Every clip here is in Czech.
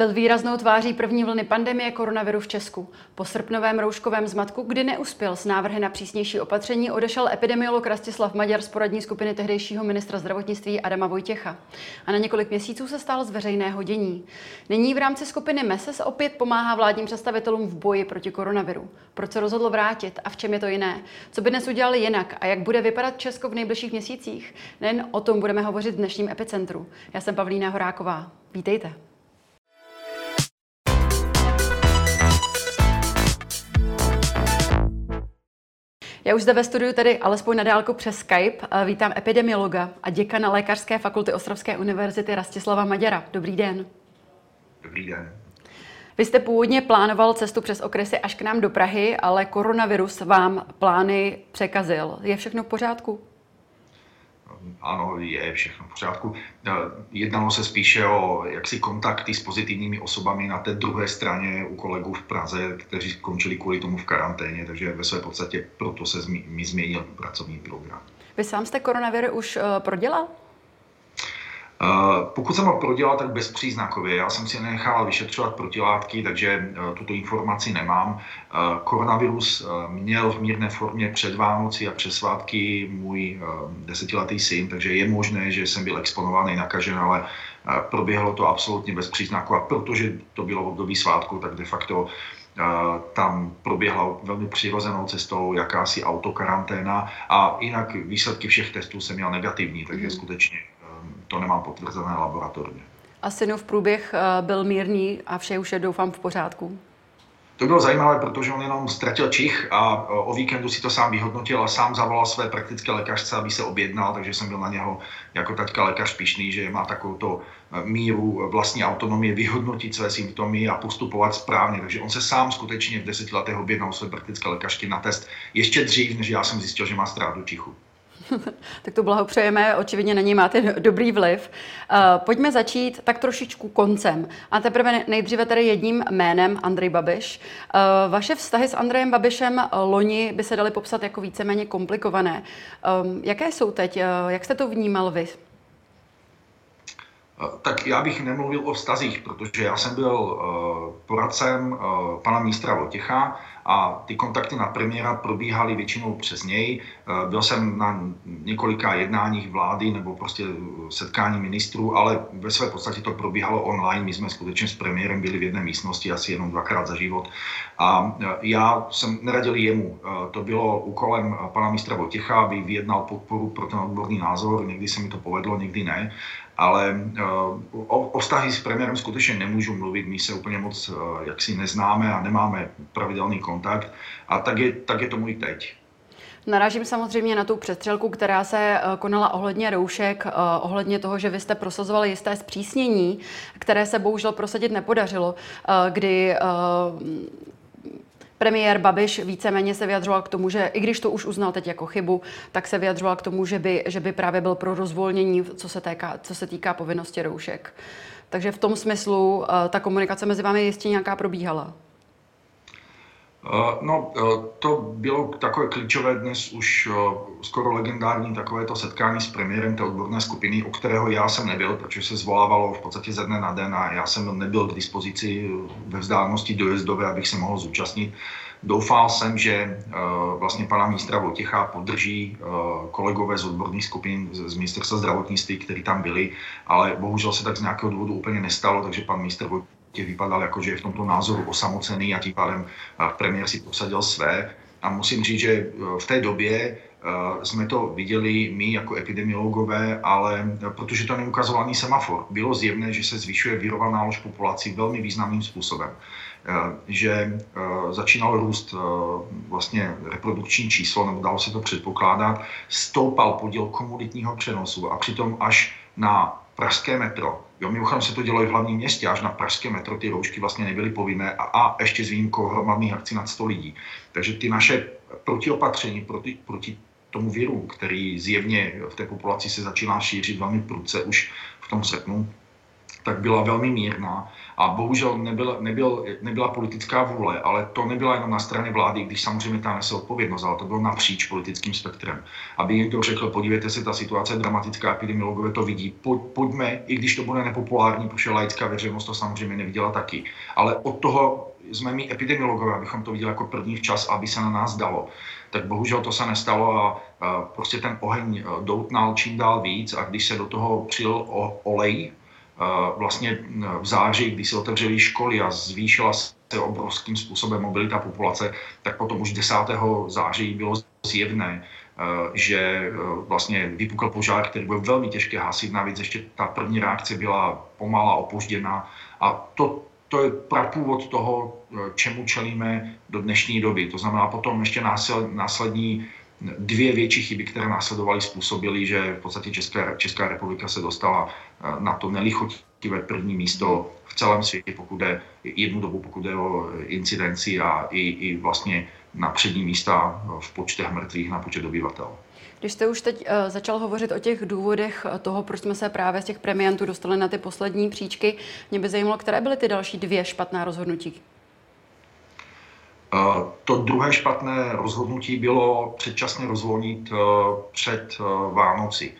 Byl výraznou tváří první vlny pandemie koronaviru v Česku. Po srpnovém rouškovém zmatku, kdy neuspěl s návrhy na přísnější opatření, odešel epidemiolog Rastislav Maďar z poradní skupiny tehdejšího ministra zdravotnictví Adama Vojtěcha. A na několik měsíců se stál z veřejného dění. Nyní v rámci skupiny MESES opět pomáhá vládním představitelům v boji proti koronaviru. Proč se rozhodl vrátit a v čem je to jiné? Co by dnes udělali jinak a jak bude vypadat Česko v nejbližších měsících? Nejen o tom budeme hovořit v dnešním epicentru. Já jsem Pavlína Horáková. Vítejte. Já už zde ve studiu tedy alespoň na dálku přes Skype vítám epidemiologa a děkana Lékařské fakulty Ostravské univerzity Rastislava Maďara. Dobrý den. Dobrý den. Vy jste původně plánoval cestu přes okresy až k nám do Prahy, ale koronavirus vám plány překazil. Je všechno v pořádku? Ano, je všechno v pořádku. Eh, jednalo se spíše o jaksi kontakty s pozitivními osobami na té druhé straně u kolegů v Praze, kteří skončili kvůli tomu v karanténě, takže ve své podstatě proto se mi změnil pracovní program. Vy sám jste koronavir už uh, prodělal? Eh, pokud jsem ho prodělal, tak bezpříznakově. Já jsem si nechal vyšetřovat protilátky, takže eh, tuto informaci nemám. Eh, koronavirus měl v mírné formě před Vánoci a přes svátky můj desetiletý syn, takže je možné, že jsem byl exponovaný, nakažen, ale proběhlo to absolutně bez příznaku a protože to bylo v období svátku, tak de facto tam proběhla velmi přirozenou cestou jakási autokaranténa a jinak výsledky všech testů jsem měl negativní, takže mm. skutečně to nemám potvrzené laboratorně. A synův průběh eh, byl mírný a vše už je doufám v pořádku? To bylo zajímavé, protože on jenom ztratil čich a eh, o víkendu si to sám vyhodnotil a sám zavolal své praktické lékařce, aby se objednal, takže jsem byl na něho jako taťka lékař pišný, že má takovou eh, míru vlastní autonomie vyhodnotit své symptomy a postupovat správně. Takže on se sám skutečně v deseti letech objednal své praktické lékařky na test ještě dřív, než já jsem zjistil, že má ztrátu čichu. tak to blahopřejeme, očividně na ní máte dobrý vliv. Uh, pojďme začít tak trošičku koncem. A teprve nejdříve tady jedním jménem Andrej Babiš. Uh, vaše vztahy s Andrejem Babišem loni by se daly popsat jako víceméně komplikované. Jaké jsou teď? Jak jste to vnímal vy? Tak já bych nemluvil o vztazích, protože já jsem byl uh, poradcem uh, pana ministra Votěcha a ty kontakty na premiéra probíhaly většinou přes něj. Byl jsem na několika jednáních vlády nebo prostě setkání ministrů, ale ve své podstatě to probíhalo online. My jsme skutečně s premiérem byli v jedné místnosti asi jenom dvakrát za život. A já jsem neradil jemu. To bylo úkolem pana ministra Votěcha, aby vyjednal podporu pro ten odborný názor. Někdy se mi to povedlo, někdy ne ale eh, o, o vztahy s premiérem skutečně nemůžu mluvit, my se úplně moc eh, jaksi neznáme a nemáme pravidelný kontakt a tak je, tak je tomu i teď. Narážím samozřejmě na tu přestřelku, která se eh, konala ohledně roušek, ohledně toho, že vy jste prosazovali jisté zpřísnění, které se bohužel prosadit nepodařilo, kdy Premiér Babiš víceméně se vyjadřoval k tomu, že i když to už uznal teď jako chybu, tak se vyjadřoval k tomu, že by, že by právě byl pro rozvolnění, co se, týká, co se týká povinnosti roušek. Takže v tom smyslu uh, ta komunikace mezi vámi jistě nějaká probíhala. Eh, no, eh, to bylo takové klíčové dnes už eh, skoro legendární takovéto setkání s premiérem té odborné skupiny, u kterého já jsem nebyl, protože se zvolávalo v podstatě ze dne na den a já jsem nebyl k dispozici ve vzdálenosti dojezdové, abych se mohl zúčastnit. Doufal jsem, že vlastně pana ministra Votěcha podrží kolegové z odborných skupin z ministerstva zdravotnictví, kteří tam byli, ale bohužel se tak z nějakého důvodu úplně nestalo, takže pan ministr Votěcha vypadal jako, že je v tomto názoru osamocený a tím pádem premiér si posadil své. A musím říct, že e, v té době e, jsme to viděli my jako epidemiologové, ale protože to neukazoval ani semafor, bylo zjevné, že se zvyšuje virová nálož populací velmi významným způsobem. Že začínalo růst vlastně reprodukční číslo, nebo dalo se to předpokládat, stoupal podíl komunitního přenosu a přitom až na pražské metro Jo, mimochodem se to dělo i v hlavním městě, až na pražské metro ty roušky vlastně nebyly povinné a, a ještě s výjimkou hromadných akcí nad 100 lidí. Takže ty naše protiopatření proti, proti tomu viru, který zjevně v té populaci se začíná šířit velmi prudce už v tom srpnu, tak byla velmi mírná a bohužel nebyla, nebyl, nebyla politická vůle, ale to nebyla jenom na straně vlády, když samozřejmě tam nese odpovědnost, ale to bylo napříč politickým spektrem. Aby někdo řekl, podívejte se, ta situace je dramatická, epidemiologové to vidí, pojďme, i když to bude nepopulární, protože laická veřejnost to samozřejmě neviděla taky. Ale od toho jsme my epidemiologové, abychom to viděli jako první včas, aby se na nás dalo. Tak bohužel to se nestalo a, a prostě ten oheň e, doutnal čím dál víc a když se do toho přil olej, vlastně v září, kdy se otevřely školy a zvýšila se obrovským způsobem mobilita populace, tak potom už 10. září bylo zjevné, že vlastně vypukl požár, který byl velmi těžké hasit. Navíc ještě ta první reakce byla pomalá, opožděná. A to, to je prapůvod toho, čemu čelíme do dnešní doby. To znamená potom ještě následní dvě větší chyby, které následovaly, způsobily, že v podstatě Česká, Česká republika se dostala eh, na to nelichotivé první místo v celém světě, pokud jde jednu dobu, pokud jde o incidenci a i, i vlastně na přední místa v počtech mrtvých na počet obyvatel. Když jste už teď začal hovořit o těch důvodech toho, proč jsme se právě z těch premiantů dostali na ty poslední příčky, mě by zajímalo, které byly ty další dvě špatná rozhodnutí, to druhé špatné rozhodnutí bylo předčasně rozvolnit eh, před eh, Vánoci.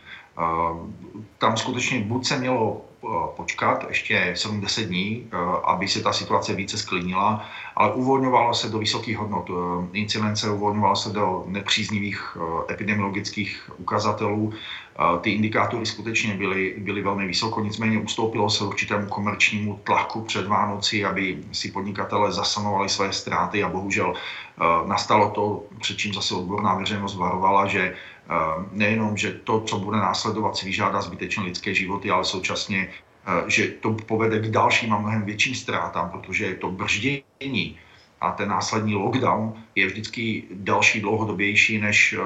Tam skutečně buď se mělo eh, počkat ještě 70 dní, aby se ta situace více sklidnila, ale uvolňovalo se do vysokých hodnot incidence, uvolňovalo se do nepříznivých epidemiologických ukazatelů ty indikátory skutečně byly, byly velmi vysoko, nicméně ustoupilo se určitému komerčnímu tlaku před Vánoci, aby si podnikatele zasanovali své ztráty a bohužel eh, nastalo to, před čím zase odborná veřejnost varovala, že eh, nejenom, že to, co bude následovat, si vyžádá zbytečně lidské životy, ale současně, eh, že to povede k dalším a mnohem větším ztrátám, protože to brždění a ten následní lockdown je vždycky další dlouhodobější než eh,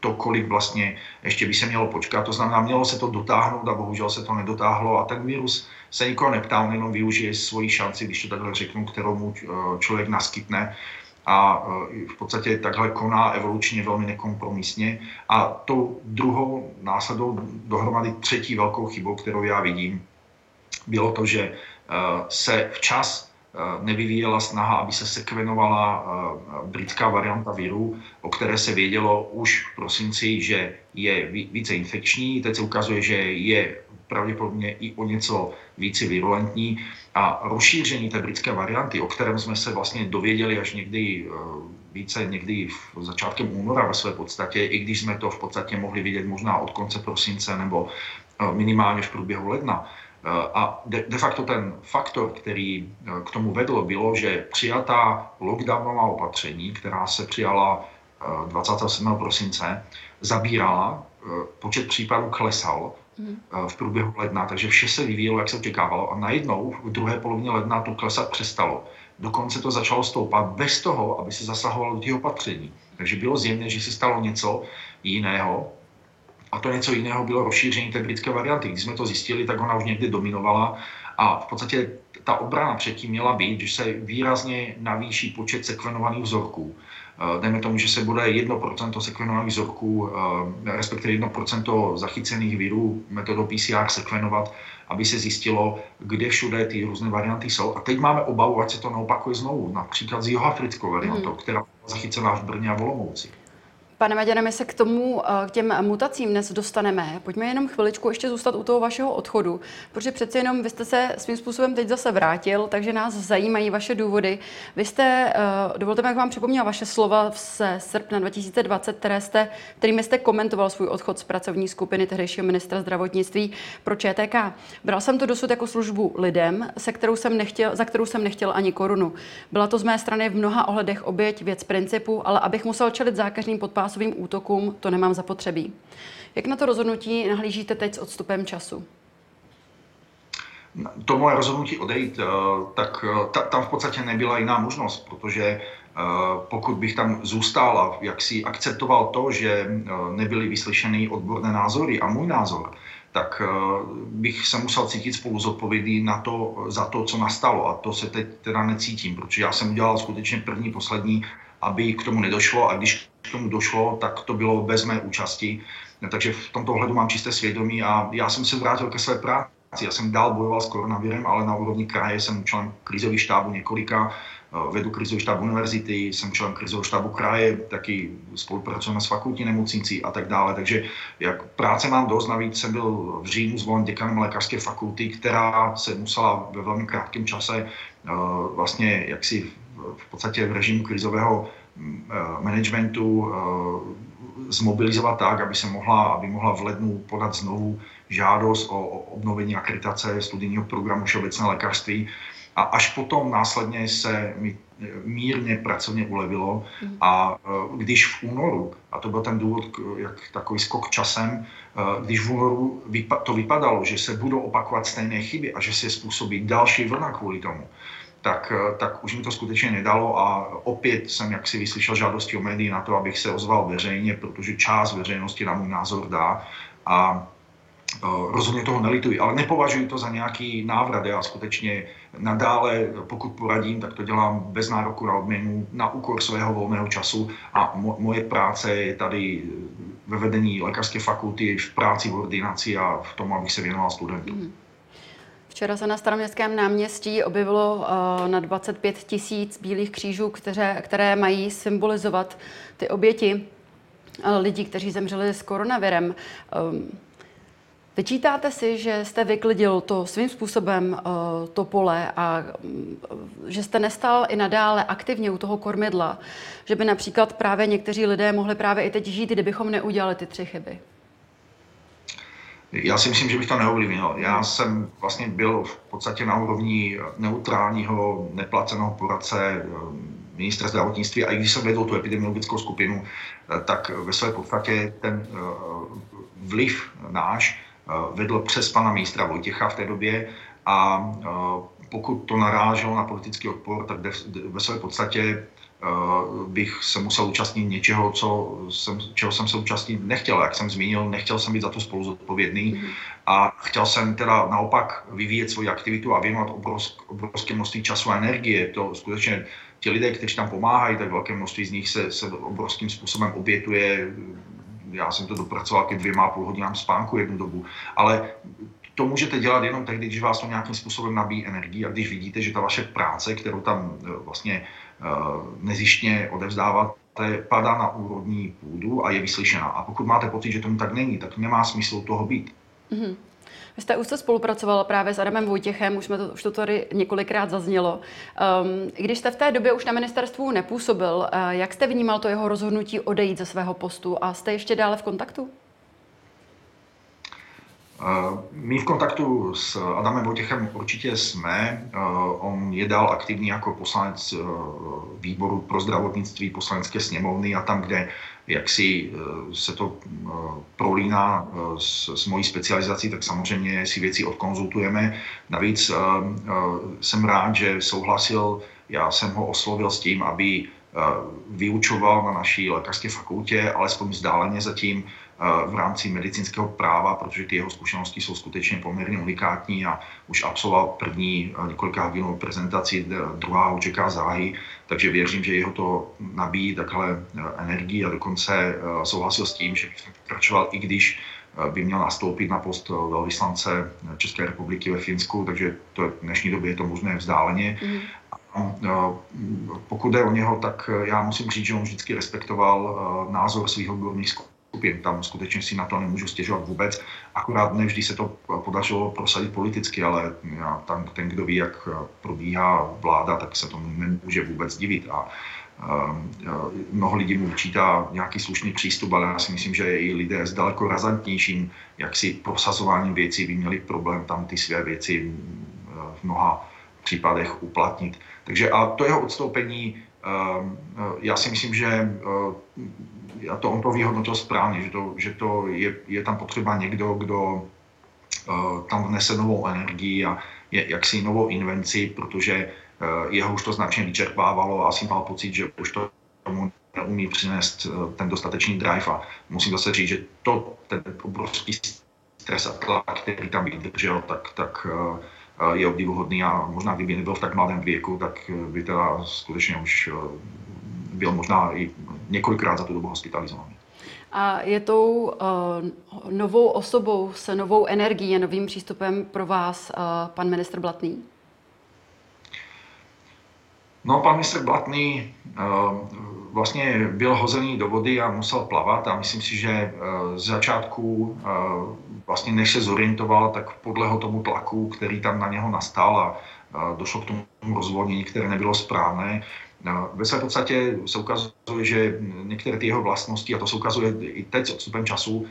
to, kolik vlastně ještě by se mělo počkat. To znamená, mělo se to dotáhnout a bohužel se to nedotáhlo a ten virus se nikoho neptá, on jenom využije svoji šanci, když to takhle řeknu, kterou mu eh, člověk naskytne a eh, v podstatě takhle koná evolučně velmi nekompromisně. A tou druhou následou dohromady třetí velkou chybou, kterou já vidím, bylo to, že se včas nevyvíjela snaha, aby se sekvenovala eh, britská varianta viru, o které se vědělo už v prosinci, že je více infekční. Teď se ukazuje, že je pravděpodobně i o něco více virulentní a rozšíření té britské varianty, o kterém jsme se vlastně dověděli až někdy eh, více někdy v začátkem února ve své podstatě, i když jsme to v podstatě mohli vidět možná od konce prosince nebo minimálně v průběhu ledna, Eh, a de, de facto ten faktor, který eh, k tomu vedl, bylo, že přijatá lockdownová opatření, která se přijala 27. Eh, prosince, zabírala, počet případů klesal hmm. v průběhu ledna, takže vše se vyvíjelo, jak se očekávalo a najednou v druhé polovině ledna to klesat přestalo. Dokonce to začalo stoupat bez toho, aby se zasahovalo do těch opatření. Takže bylo zjevné, že se stalo něco jiného, a to něco jiného bylo rozšíření té britské varianty. Když jsme to zjistili, tak ona už někdy dominovala a v podstatě ta obrana předtím měla být, že se výrazně navýší počet sekvenovaných vzorků. Eh, dejme tomu, že se bude 1% sekvenovaných vzorků, eh, respektive 1% zachycených virů metodou PCR sekvenovat, aby se zjistilo, kde všude ty různé varianty jsou. A teď máme obavu, ať se to neopakuje znovu, například s jihoafrickou variantou, mm. která byla zachycená v Brně a Volomouci. Pane Maďane, my se k tomu, eh, k těm mutacím dnes dostaneme. Pojďme jenom chviličku ještě zůstat u toho vašeho odchodu, protože přeci jenom vy jste se svým způsobem teď zase vrátil, takže nás zajímají vaše důvody. Vy jste, eh, dovolte mi, jak vám připomněla vaše slova z srpna 2020, které jste, kterými jste komentoval svůj odchod z pracovní skupiny tehdejšího ministra zdravotnictví pro ČTK. Bral jsem to dosud jako službu lidem, se kterou jsem nechtěl, za kterou jsem nechtěl ani korunu. Byla to z mé strany v mnoha ohledech oběť věc principu, ale abych musel čelit zákažným podpásům masovým útokům, to nemám zapotřebí. Jak na to rozhodnutí nahlížíte teď s odstupem času? To moje rozhodnutí odejít, eh, tak eh, tam v podstatě nebyla jiná možnost, protože eh, pokud bych tam zůstal a jak si akceptoval to, že nebyly vyslyšeny odborné názory a můj názor, tak bych se musel cítit spolu zodpovědný na to, za to, co nastalo. A to se teď teda necítím, protože já jsem udělal skutečně první, poslední aby k tomu nedošlo a když k tomu došlo, tak to bylo bez mé účasti. Takže v tomto ohledu mám čisté svědomí a já jsem se vrátil ke své práci. Já jsem dál bojoval s koronavirem, ale na úrovni kraje jsem člen krizových štábu několika, vedu krizový štáb univerzity, jsem člen krizového štábu kraje, taky spolupracujeme s fakultní nemocnicí a tak dále. Takže jak práce mám dost, navíc jsem byl v říjnu zvolen děkanem lékařské fakulty, která se musela ve velmi krátkém čase vlastně jaksi v podstatě v režimu krizového managementu zmobilizovat tak, aby se mohla, aby mohla v lednu podat znovu žádost o, obnovení akreditace studijního programu všeobecné lékařství. A až potom následně se mi e, mírně pracovně ulevilo a e, když v únoru, a to byl ten důvod, jak takový skok časem, když v únoru to vypadalo, že se budou opakovat stejné chyby a že se způsobí další vlna kvůli tomu, tak, tak už mi to skutečně nedalo a opět jsem jaksi vyslyšel žádosti o médii na to, abych se ozval veřejně, protože část veřejnosti na můj názor dá a rozhodně toho nelituji, ale nepovažuji to za nějaký návrat. Já skutečně nadále, pokud poradím, tak to dělám bez nároku na odměnu, na úkor svého volného času a mo- moje práce je tady ve vedení lékařské fakulty, v práci v ordinaci a v tom, abych se věnoval studentům. Mm. Včera se na staroměstském náměstí objevilo uh, na 25 tisíc bílých křížů, které, které mají symbolizovat ty oběti uh, lidí, kteří zemřeli s koronavirem. Um, Vyčítáte si, že jste vyklidil to svým způsobem uh, to pole a um, že jste nestal i nadále aktivně u toho kormidla, že by například právě někteří lidé mohli právě i teď žít, kdybychom neudělali ty tři chyby? Já si myslím, že bych to neovlivnil. Já jsem vlastně byl v podstatě na úrovni neutrálního, neplaceného poradce ministra zdravotnictví a i když jsem vedl tu epidemiologickou skupinu, tak ve své podstatě ten vliv náš vedl přes pana ministra Vojtěcha v té době a pokud to naráželo na politický odpor, tak ve své podstatě bych se musel účastnit něčeho, co jsem, čeho jsem se účastnit nechtěl. Jak jsem zmínil, nechtěl jsem být za to spolu zodpovědný mm. a chtěl jsem teda naopak vyvíjet svoji aktivitu a věnovat obrovsk, obrovské množství času a energie. To skutečně ti lidé, kteří tam pomáhají, tak velké množství z nich se, se obrovským způsobem obětuje já jsem to dopracoval ke dvěma a půl hodinám spánku jednu dobu, ale to můžete dělat jenom tehdy, když vás to nějakým způsobem nabíjí energii a když vidíte, že ta vaše práce, kterou tam e, vlastně uh, nezištně odevzdáváte, padá na úrodní půdu a je vyslyšená. A pokud máte pocit, že tomu tak není, tak nemá smysl toho být. Mm-hmm. Vy jste už se spolupracovala právě s Adamem Vojtěchem, už, jsme to, už to tady několikrát zaznělo. Um, když jste v té době už na ministerstvu nepůsobil, uh, jak jste vnímal to jeho rozhodnutí odejít ze svého postu a jste ještě dále v kontaktu? My v kontaktu s Adamem Vojtěchem určitě jsme. On je dál aktivní jako poslanec výboru pro zdravotnictví poslanecké sněmovny a tam, kde jak si se to prolíná s, s mojí specializací, tak samozřejmě si věci odkonzultujeme. Navíc jsem rád, že souhlasil, já jsem ho oslovil s tím, aby vyučoval na naší lékařské fakultě, alespoň vzdáleně zatím, v rámci medicínského práva, protože ty jeho zkušenosti jsou skutečně poměrně unikátní a už absolvoval první několika hodinovou prezentaci, druhá ho čeká záhy, takže věřím, že jeho to nabíjí takhle energii a dokonce souhlasil s tím, že bych pokračoval, i když by měl nastoupit na post velvyslance České republiky ve Finsku, takže to v dnešní době je to možné vzdáleně. Mm. A, pokud jde o něho, tak já musím říct, že on vždycky respektoval názor svých odborných skupin. Tam skutečně si na to nemůžu stěžovat vůbec. Akorát nevždy se to podařilo prosadit politicky, ale já, tam ten, kdo ví, jak probíhá vláda, tak se tomu nemůže vůbec divit. A uh, mnoho lidí mu vyčítá nějaký slušný přístup, ale já si myslím, že i lidé s daleko razantnějším jaksi prosazováním věcí by měli problém tam ty své věci v mnoha případech uplatnit. Takže a to jeho odstoupení, já si myslím, že a to on to vyhodnotil správně, že to, že to je, je tam potřeba někdo, kdo uh, tam vnese novou energii a je, jaksi novou invenci, protože uh, jeho už to značně vyčerpávalo a asi mal pocit, že už to tomu neumí přinést ten dostatečný drive. A musím zase říct, že to, ten obrovský stres a tlak, který tam vydržel, tak, tak je obdivuhodný a možná kdyby nebyl v tak mladém věku, tak by teda skutečně už byl možná i několikrát za tu dobu hospitalizovaný. A je tou uh, novou osobou s novou energií a novým přístupem pro vás uh, pan ministr Blatný? No, pan ministr Blatný uh, vlastně byl hozený do vody a musel plavat a myslím si, že uh, z začátku, uh, vlastně než se zorientoval, tak podleho tomu tlaku, který tam na něho nastal a došlo k tomu rozvolnění, které nebylo správné, ve své podstatě se ukazuje, že některé ty jeho vlastnosti, a to se ukazuje i teď s odstupem času,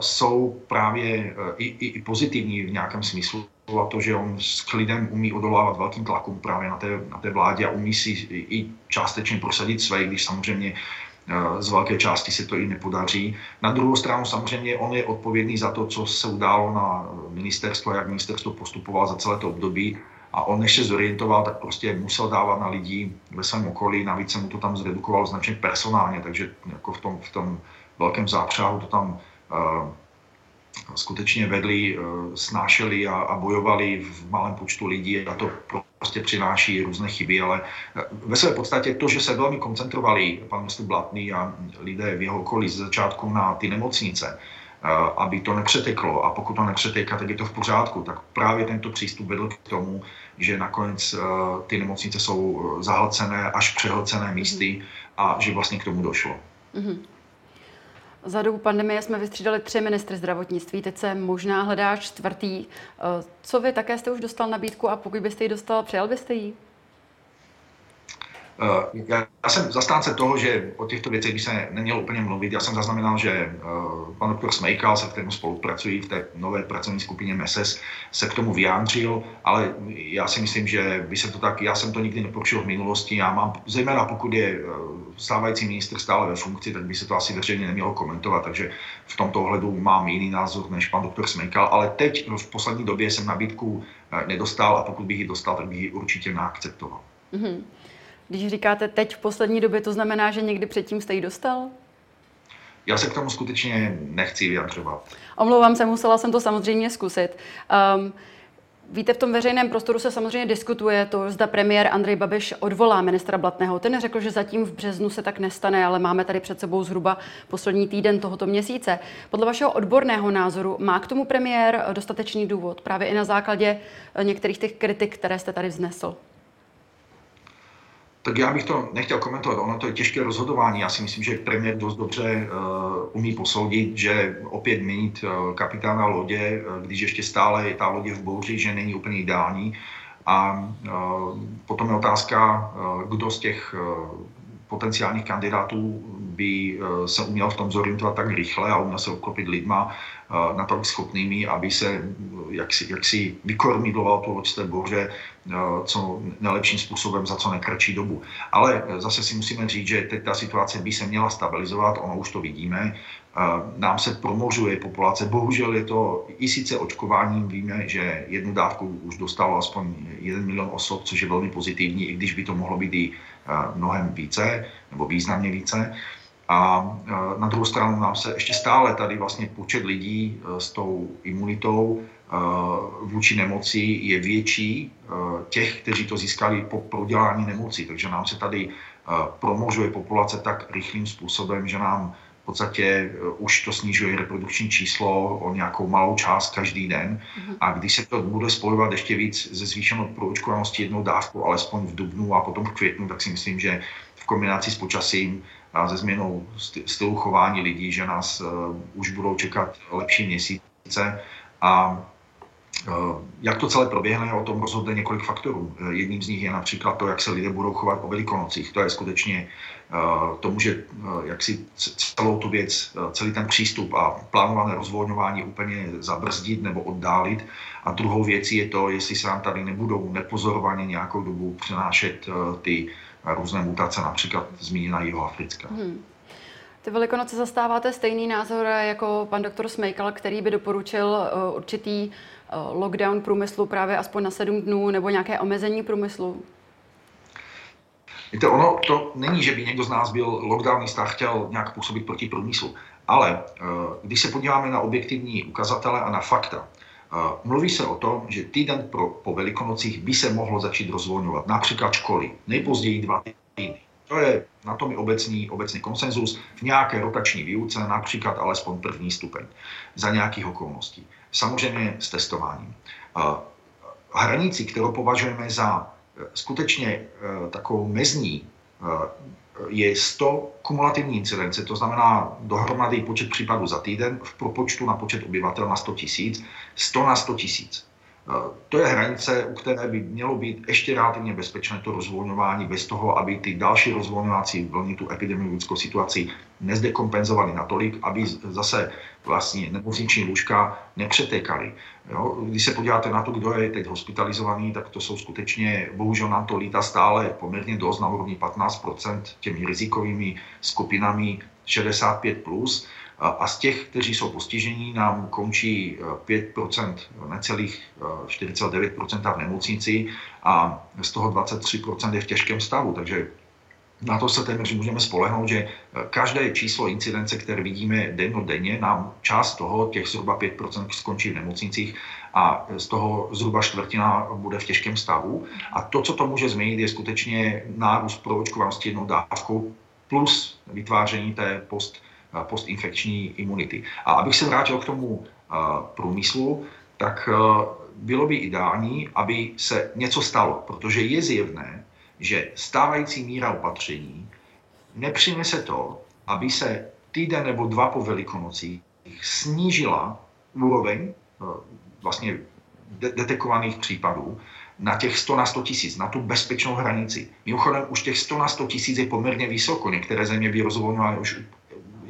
jsou právě i, i, i pozitivní v nějakém smyslu. A to, že on s klidem umí odolávat velkým tlakům právě na té, na té vládě a umí si i částečně prosadit své, když samozřejmě z velké části se to i nepodaří. Na druhou stranu samozřejmě on je odpovědný za to, co se událo na ministerstvo, jak ministerstvo postupovalo za celé to období a on než se zorientoval, tak prostě musel dávat na lidi ve svém okolí, navíc se mu to tam zredukovalo značně personálně, takže jako v tom, v tom velkém zápřáhu to tam uh, skutečně vedli, uh, snášeli a, a bojovali v malém počtu lidí a to prostě přináší různé chyby, ale ve své podstatě to, že se velmi koncentrovali pan ministr Blatný a lidé v jeho okolí ze začátku na ty nemocnice, Eh, aby to nepřeteklo a pokud to nepřeteká, tak je to v pořádku. Tak právě tento přístup vedl k tomu, že nakonec eh, ty nemocnice jsou eh, zahlcené až přehlcené místy a že vlastně k tomu došlo. Mm-hmm. Za dobu pandemie jsme vystřídali tři ministry zdravotnictví, teď se možná hledá čtvrtý. Co vy také jste už dostal nabídku a pokud byste ji dostal, přijal byste ji? Eh, já, jsem zastánce toho, že o těchto věcech by se nemělo úplně mluvit. Já jsem zaznamenal, že eh, pan doktor Smejkal, se kterým spolupracují v té nové pracovní skupině MESES, se k tomu vyjádřil, ale já si myslím, že by se to tak, já jsem to nikdy neporušil v minulosti. Já mám, zejména pokud je eh, stávající minister stále ve funkci, tak by se to asi veřejně nemělo komentovat, takže v tomto ohledu mám jiný názor než pan doktor Smejkal, ale teď v poslední době jsem nabídku nedostal a pokud bych ji dostal, tak bych ji určitě neakceptoval. Mm-hmm. Když říkáte teď v poslední době, to znamená, že někdy předtím jste ji dostal? Já se k tomu skutečně nechci vyjadřovat. Omlouvám se, musela jsem to samozřejmě zkusit. Um, Víte, v tom veřejném prostoru se samozřejmě diskutuje to, zda premiér Andrej Babiš odvolá ministra Blatného. Ten řekl, že zatím v březnu se tak nestane, ale máme tady před sebou zhruba poslední týden tohoto měsíce. Podle vašeho odborného názoru má k tomu premiér dostatečný důvod, právě i na základě některých těch kritik, které jste tady vznesl? Tak já bych to nechtěl komentovat. Ono to je těžké rozhodování. Já si myslím, že premiér dost dobře uh, umí posoudit, že opět měnit uh, kapitána lodě, uh, když ještě stále je ta lodě v bouři, že není úplně ideální. A uh, potom je otázka, uh, kdo z těch uh, potenciálních kandidátů by se uměl v tom zorientovat tak rychle a uměl se obklopit lidma natolik schopnými, aby se jaksi, jaksi vykormidloval z té boře co nejlepším způsobem za co nekratší dobu. Ale zase si musíme říct, že teď ta situace by se měla stabilizovat, ono už to vidíme. Nám se promožuje populace, bohužel je to i sice očkováním, víme, že jednu dávku už dostalo aspoň 1 milion osob, což je velmi pozitivní, i když by to mohlo být i mnohem více, nebo významně více. A na druhou stranu nám se ještě stále tady vlastně počet lidí s tou imunitou vůči nemoci je větší těch, kteří to získali po prodělání nemoci. Takže nám se tady promožuje populace tak rychlým způsobem, že nám v podstatě už to snižuje reprodukční číslo o nějakou malou část každý den. Mhm. A když se to bude spojovat ještě víc ze zvýšenou proočkovanosti jednou dávku, alespoň v dubnu a potom v květnu, tak si myslím, že v kombinaci s počasím a se změnou stylu chování lidí, že nás uh, už budou čekat lepší měsíce a Eh, jak to celé proběhne, o tom rozhodne několik faktorů. Eh, jedním z nich je například to, jak se lidé budou chovat o velikonocích. To je skutečně, eh, to může jak si celou tu věc, celý ten přístup a plánované rozvolňování úplně zabrzdit nebo oddálit. A druhou věcí je to, jestli se nám tady nebudou nepozorovaně nějakou dobu přenášet ty různé mutace, například zmíněna jihoafrická. Hmm. Ty Velikonoce zastáváte stejný názor jako pan doktor Smejkal, který by doporučil určitý Eh, lockdown průmyslu právě aspoň na sedm dnů nebo nějaké omezení průmyslu? Víte, ono to není, že by někdo z nás byl lockdownista a chtěl nějak působit proti průmyslu. Ale eh, když se podíváme na objektivní ukazatele a na fakta, mluví se o tom, že týden pro, po velikonocích by se mohlo začít rozvolňovat. Například školy. Nejpozději dva týdny. To je na tom obecný, obecný konsenzus v nějaké rotační výuce, například alespoň první stupeň, za nějakých okolností. Samozřejmě s testováním. Hranici, kterou považujeme za e, skutečně e, takovou mezní, e, je 100 kumulativní incidence, to znamená dohromady počet případů za týden v propočtu na počet obyvatel na 100 tisíc, 100 na 100 tisíc. To je hranice, u které by mělo být ještě relativně bezpečné to rozvolňování bez toho, aby ty další rozvolňovací vlny tu epidemiologickou situaci nezdekompenzovali natolik, aby zase vlastně nemocniční lůžka nepřetékaly. Jo? Když se podíváte na to, kdo je teď hospitalizovaný, tak to jsou skutečně, bohužel nám to lítá stále poměrně dost na úrovni 15% těmi rizikovými skupinami 65+. Plus a z těch, kteří jsou postižení, nám končí 5%, eh, necelých 4,9% eh, v nemocnici a z toho 23% je v těžkém stavu. Takže na to se téměř můžeme spolehnout, že eh, každé číslo incidence, které vidíme denně, nám část toho, těch zhruba 5% skončí v nemocnicích a z toho zhruba čtvrtina bude v těžkém stavu. A to, co to může změnit, je skutečně nárůst proočkovanosti jednou dávkou plus vytváření té post postinfekční imunity. A abych se vrátil k tomu průmyslu, tak bylo by ideální, aby se něco stalo, protože je zjevné, že stávající míra opatření nepřinese to, aby se týden nebo dva po velikonocích snížila úroveň vlastně detekovaných případů na těch 100 na 100 tisíc, na tu bezpečnou hranici. Mimochodem už těch 100 na 100 tisíc je poměrně vysoko. Některé země by rozvolňovaly už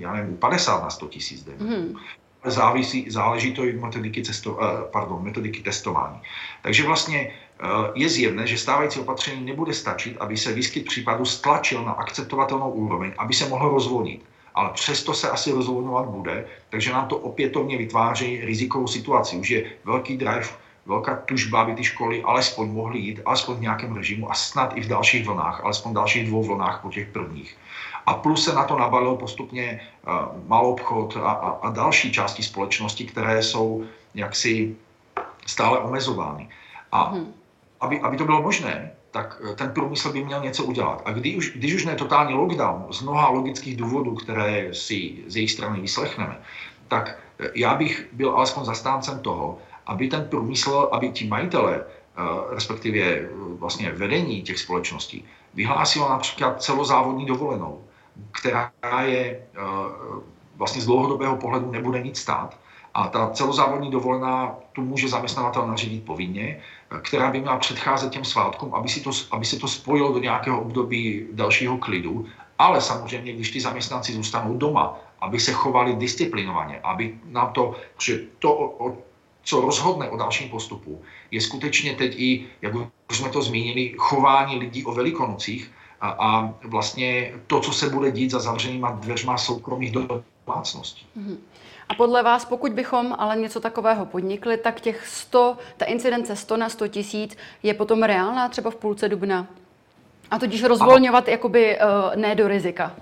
já nevím, 50 na 100 tisíc Hmm. Závisí, záleží to i metodiky, cesto, eh, pardon, metodiky testování. Takže vlastně eh, je zjevné, že stávající opatření nebude stačit, aby se výskyt případů stlačil na akceptovatelnou úroveň, aby se mohl rozvolnit. Ale přesto se asi rozvolňovat bude, takže nám to opětovně vytváří rizikovou situaci. Už je velký drive, velká tužba, aby ty školy alespoň mohly jít, alespoň v nějakém režimu a snad i v dalších vlnách, alespoň v dalších dvou vlnách po těch prvních. A plus se na to nabalil postupně uh, malobchod a, a, a další části společnosti, které jsou jaksi stále omezovány. A hmm. aby, aby to bylo možné, tak eh, ten průmysl by měl něco udělat. A když už, když už ne totální lockdown z mnoha logických důvodů, které si z jejich strany vyslechneme, tak eh, já bych byl alespoň zastáncem toho, aby ten průmysl, aby ti majitele, respektive vlastně vedení těch společností, vyhlásilo například celozávodní dovolenou která je eh, vlastně z dlouhodobého pohledu nebude nic stát. A ta celozávodní dovolená tu může zaměstnavatel nařídit povinně, která by měla předcházet těm svátkům, aby, si to, aby se to spojilo do nějakého období dalšího klidu. Ale samozřejmě, když ty zaměstnanci zůstanou doma, aby se chovali disciplinovaně, aby na to, že to, o, co rozhodne o dalším postupu, je skutečně teď i, jak už jsme to zmínili, chování lidí o velikonocích, a, a vlastně to, co se bude dít za zavřenýma dveřma soukromých domácností. Mm-hmm. A podle vás, pokud bychom ale něco takového podnikli, tak těch 100, ta incidence 100 na 100 tisíc je potom reálná třeba v půlce dubna? A tudíž rozvolňovat ano. jakoby uh, ne do rizika.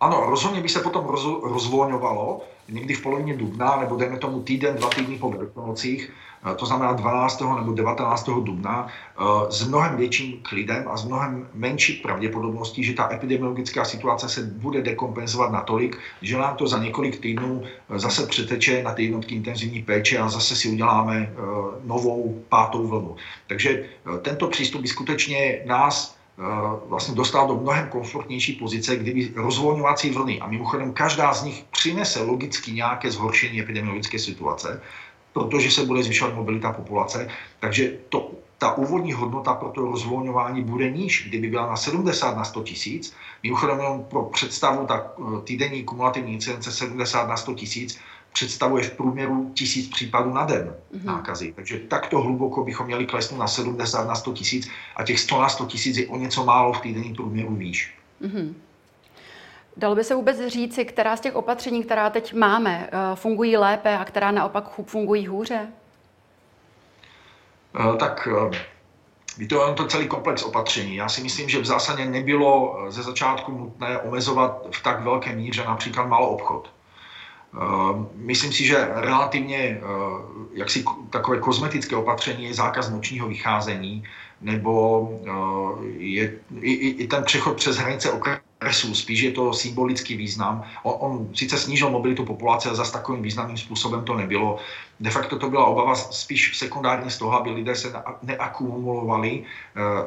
Ano, rozhodně by se potom roz, rozvolňovalo někdy v polovině dubna, nebo dejme tomu týden, dva týdny po Velikonocích, to znamená 12. nebo 19. dubna, eh, s mnohem větším klidem a s mnohem menší pravděpodobností, že ta epidemiologická situace se bude dekompenzovat natolik, že nám to za několik týdnů eh, zase přeteče na ty jednotky intenzivní péče a zase si uděláme novou pátou vlnu. Takže tento přístup by skutečně nás vlastně dostal do mnohem komfortnější pozice, kdyby rozvolňovací vlny, a mimochodem každá z nich přinese logicky nějaké zhoršení epidemiologické situace, protože se bude zvyšovat mobilita populace. Takže to, ta úvodní hodnota pro to rozvolňování bude níž. Kdyby byla na 70 na 100 tisíc, mimochodem jenom pro představu, tak eh, týdenní kumulativní incidence 70 na 100 tisíc představuje v průměru tisíc případů na den mm-hmm. nákazy. Takže takto hluboko bychom měli klesnout na 70 na 100 tisíc a těch 100 na 100 tisíc je o něco málo v týdenní průměru výš. Mm-hmm. Dalo by se vůbec říci, která z těch opatření, která teď máme, eh, fungují lépe a která naopak fungují hůře? Eh, tak je to to celý komplex opatření. Já si myslím, že v zásadě nebylo eh, ze začátku nutné omezovat v tak velké míře například malou obchod. Myslím si, že relativně jaksi takové kozmetické opatření je zákaz nočního vycházení, nebo je, i, i ten přechod přes hranice okresů, spíš je to symbolický význam. On, on sice snížil mobilitu populace, ale zase takovým významným způsobem to nebylo. De facto to byla obava spíš sekundární z toho, aby lidé se neakumulovali,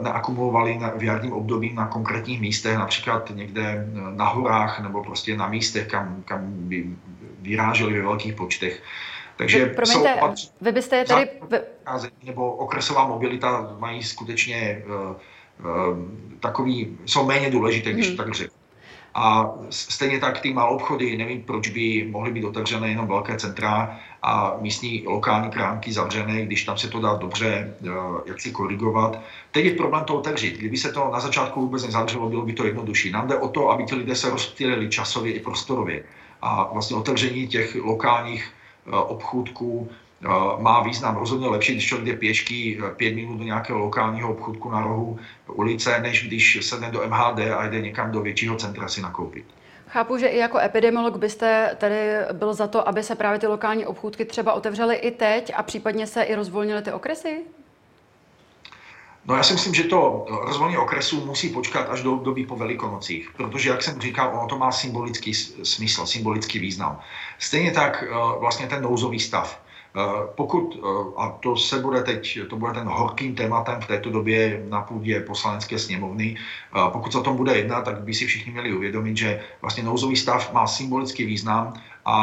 neakumulovali v jarním období na konkrétních místech, například někde na horách nebo prostě na místech, kam, kam by vyráželi ve velkých počtech. Takže Promiňte, jsou vy byste je tady... Nebo okresová mobilita mají skutečně uh, takový, jsou méně důležité, když hmm. to tak řeknu. A stejně tak ty malé obchody, nevím, proč by mohly být otevřené jenom velké centra a místní lokální krámky zavřené, když tam se to dá dobře uh, jak si korigovat. Teď je problém to otevřít. Kdyby se to na začátku vůbec nezavřelo, bylo by to jednodušší. Nám jde o to, aby ti lidé se rozptýlili časově i prostorově. A vlastně otevření těch lokálních Eh, obchůdků eh, má význam rozhodně lepší, když člověk jde pěšky eh, pět minut do nějakého lokálního obchůdku na rohu ulice, než když sedne do MHD a jde někam do většího centra si nakoupit. Chápu, že i jako epidemiolog byste tady byl za to, aby se právě ty lokální obchůdky třeba otevřely i teď a případně se i rozvolnily ty okresy? No já si myslím, že to rozvolnění okresu musí počkat až do období po Velikonocích, protože, jak jsem říkal, ono to má symbolický smysl, symbolický význam. Stejně tak eh, vlastně ten nouzový stav. Eh, pokud, eh, a to se bude teď, to bude ten horkým tématem v této době na půdě poslanecké sněmovny, pokud se o tom bude jednat, tak by si všichni měli uvědomit, že vlastně nouzový stav má symbolický význam a,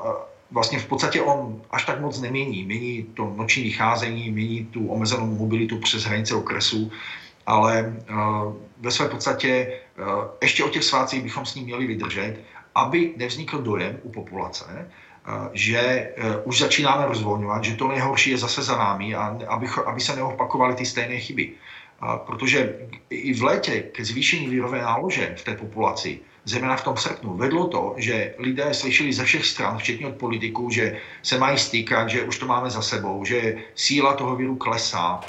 a vlastně v podstatě on až tak moc nemění. Mění to noční vycházení, mění tu omezenou mobilitu přes hranice okresu, ale ve své podstatě ještě o těch svácích bychom s ním měli vydržet, aby nevznikl dojem u populace, že už začínáme rozvolňovat, že to nejhorší je zase za námi a aby, aby se neopakovaly ty stejné chyby. Protože i v létě ke zvýšení výrové nálože v té populaci zejména v tom srpnu, vedlo to, že lidé slyšeli ze všech stran, včetně od politiků, že se mají stýkat, že už to máme za sebou, že síla toho viru klesá.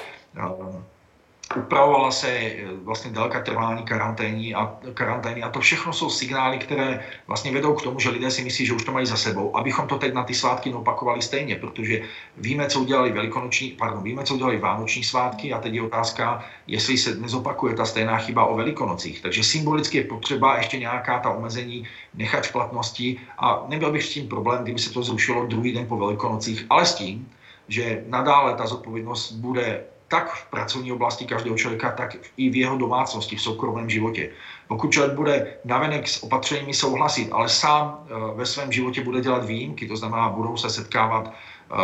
Upravovala se eh, vlastně délka trvání karantény a, karantény a to všechno jsou signály, které vlastně vedou k tomu, že lidé si myslí, že už to mají za sebou, abychom to teď na ty svátky neopakovali stejně, protože víme, co udělali velikonoční, pardon, víme, co udělali vánoční svátky a teď je otázka, jestli se nezopakuje ta stejná chyba o velikonocích. Takže symbolicky je potřeba ještě nějaká ta omezení nechat v platnosti a nebyl bych s tím problém, kdyby se to zrušilo druhý den po velikonocích, ale s tím, že nadále ta zodpovědnost bude tak v pracovní oblasti každého člověka, tak i v jeho domácnosti, v soukromém životě. Pokud člověk bude navenek s opatřeními souhlasit, ale sám eh, ve svém životě bude dělat výjimky, to znamená, budou se setkávat eh,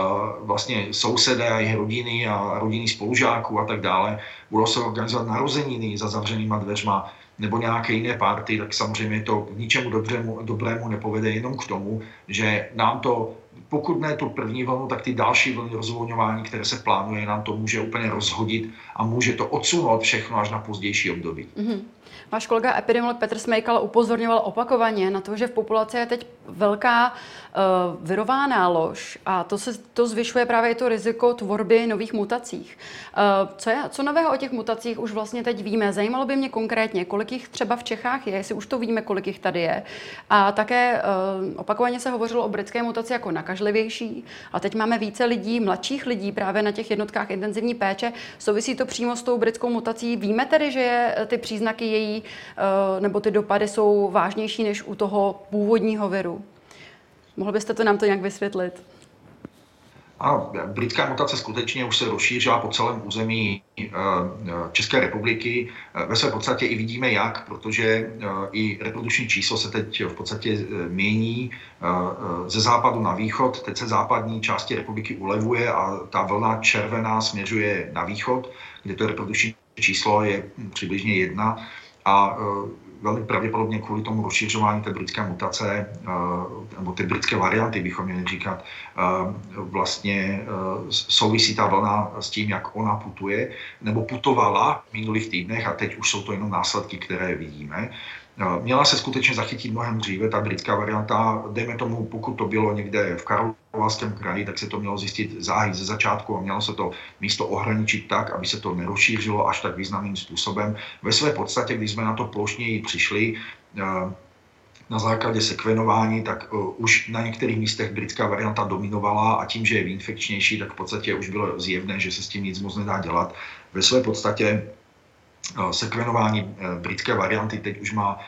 vlastně sousedé a jejich rodiny a rodiny spolužáků a tak dále, budou se organizovat narozeniny za zavřenýma dveřma, nebo nějaké jiné party, tak samozřejmě to k ničemu dobrému, dobrému nepovede jenom k tomu, že nám to pokud ne tu první vlnu, tak ty další vlny rozvolňování, které se plánuje, nám to může úplně rozhodit a může to odsunout všechno až na pozdější období. Mm-hmm. Váš kolega epidemiolog Petr Smejkal upozorňoval opakovaně na to, že v populaci je teď velká uh, virová nálož a to, se, to zvyšuje právě to riziko tvorby nových mutacích. Uh, co, je, co nového o těch mutacích už vlastně teď víme? Zajímalo by mě konkrétně, kolik jich třeba v Čechách je, jestli už to víme, kolik jich tady je. A také uh, opakovaně se hovořilo o britské mutaci jako nakažlivější a teď máme více lidí, mladších lidí právě na těch jednotkách intenzivní péče. Souvisí to přímo s tou britskou mutací. Víme tedy, že je, ty příznaky její Eh, nebo ty dopady jsou vážnější než u toho původního viru. Mohl byste to nám to nějak vysvětlit? Ano, britská mutace skutečně už se rozšířila po celém území eh, České republiky. Eh, ve své podstatě i vidíme jak, protože i reprodukční číslo se teď v podstatě mění ze západu na východ. Teď se západní části republiky ulevuje a ta vlna červená směřuje na východ, kde to reprodukční číslo je přibližně jedna a velmi pravděpodobně kvůli tomu rozšiřování té britské mutace, e, nebo ty britské varianty bychom měli říkat, e, vlastně souvisí ta vlna s tím, jak ona putuje, nebo putovala v minulých týdnech a teď už jsou to jenom následky, které vidíme. Měla se skutečně zachytit mnohem dříve, ta britská varianta, dejme tomu, pokud to bylo někde v Karlovarském kraji, tak se to mělo zjistit záhy ze začátku a mělo se to místo ohraničit tak, aby se to nerozšířilo až tak významným způsobem. Ve své podstatě, když jsme na to plošněji přišli, na základě sekvenování, tak už na některých místech britská varianta dominovala a tím, že je infekčnější, tak v podstatě už bylo zjevné, že se s tím nic moc nedá dělat. Ve své podstatě sekvenování britské varianty teď už má